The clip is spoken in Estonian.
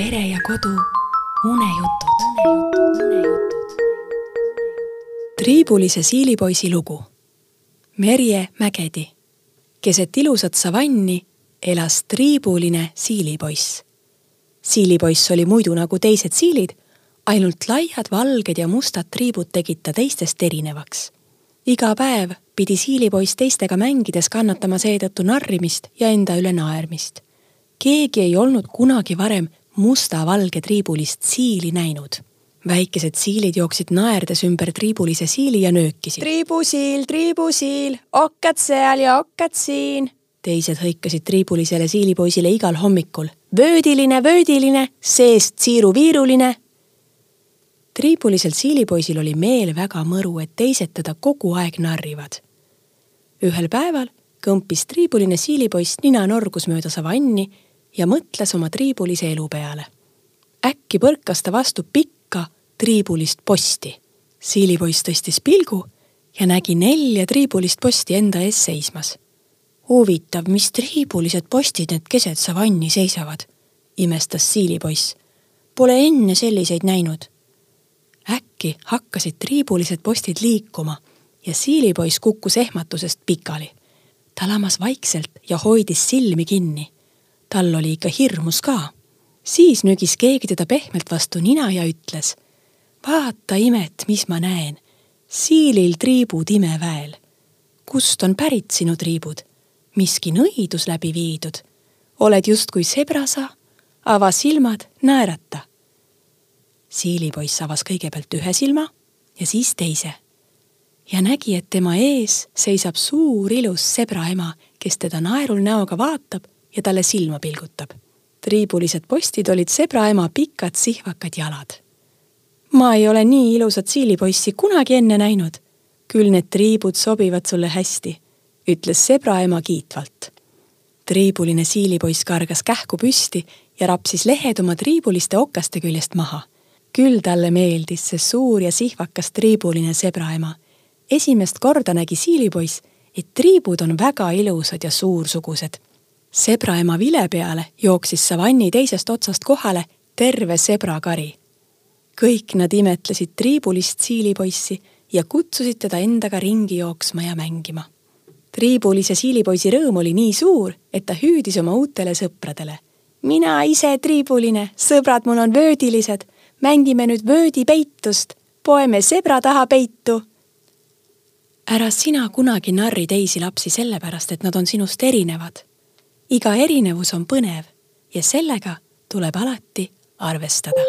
pere ja kodu unejutud. triibulise siilipoisi lugu. Merje Mägedi. keset ilusat savanni elas triibuline siilipoiss. siilipoiss oli muidu nagu teised siilid, ainult laiad valged ja mustad triibud tegid ta teistest erinevaks. iga päev pidi siilipoiss teistega mängides kannatama seetõttu narrimist ja enda üle naermist keegi ei olnud kunagi varem musta-valge triibulist siili näinud. väikesed siilid jooksid naerdes ümber triibulise siili ja nöökisid. triibusiil, triibusiil, okkad seal ja okkad siin. teised hõikasid triibulisele siilipoisile igal hommikul. vöödiline, vöödiline, seest siiruviiruline. triibulisel siilipoisil oli meel väga mõru, et teised teda kogu aeg narrivad. ühel päeval kõmpis triibuline siilipoiss ninanorgus mööda savanni ja mõtles oma triibulise elu peale. äkki põrkas ta vastu pikka triibulist posti. siilipoiss tõstis pilgu ja nägi nelja triibulist posti enda ees seismas. huvitav, mis triibulised postid need keset savanni seisavad, imestas siilipoiss. Pole enne selliseid näinud. äkki hakkasid triibulised postid liikuma ja siilipoiss kukkus ehmatusest pikali ta lamas vaikselt ja hoidis silmi kinni tal oli ikka hirmus ka. siis nügis keegi teda pehmelt vastu nina ja ütles. vaata imet, mis ma näen. siilil triibud imeväel. kust on pärit sinu triibud? miski nõidus läbi viidud. oled justkui sebrasa, ava silmad, naerata. siilipoiss avas kõigepealt ühe silma ja siis teise ja nägi, et tema ees seisab suur ilus sebraema, kes teda naerul näoga vaatab ja talle silma pilgutab. triibulised postid olid sebraema pikad sihvakad jalad. ma ei ole nii ilusat siilipoissi kunagi enne näinud. küll need triibud sobivad sulle hästi, ütles sebraema kiitvalt. triibuline siilipoiss kargas kähku püsti ja rapsis lehed oma triibuliste okaste küljest maha. küll talle meeldis see suur ja sihvakas triibuline sebraema. esimest korda nägi siilipoiss, et triibud on väga ilusad ja suursugused sebraema vile peale jooksis savanni teisest otsast kohale terve sebrakari. kõik nad imetlesid triibulist siilipoissi ja kutsusid teda endaga ringi jooksma ja mängima. triibulise siilipoisi rõõm oli nii suur, et ta hüüdis oma uutele sõpradele. mina ise triibuline, sõbrad mul on vöödilised, mängime nüüd vöödipeitust, poeme sebra taha peitu. ära sina kunagi narri teisi lapsi sellepärast, et nad on sinust erinevad iga erinevus on põnev ja sellega tuleb alati arvestada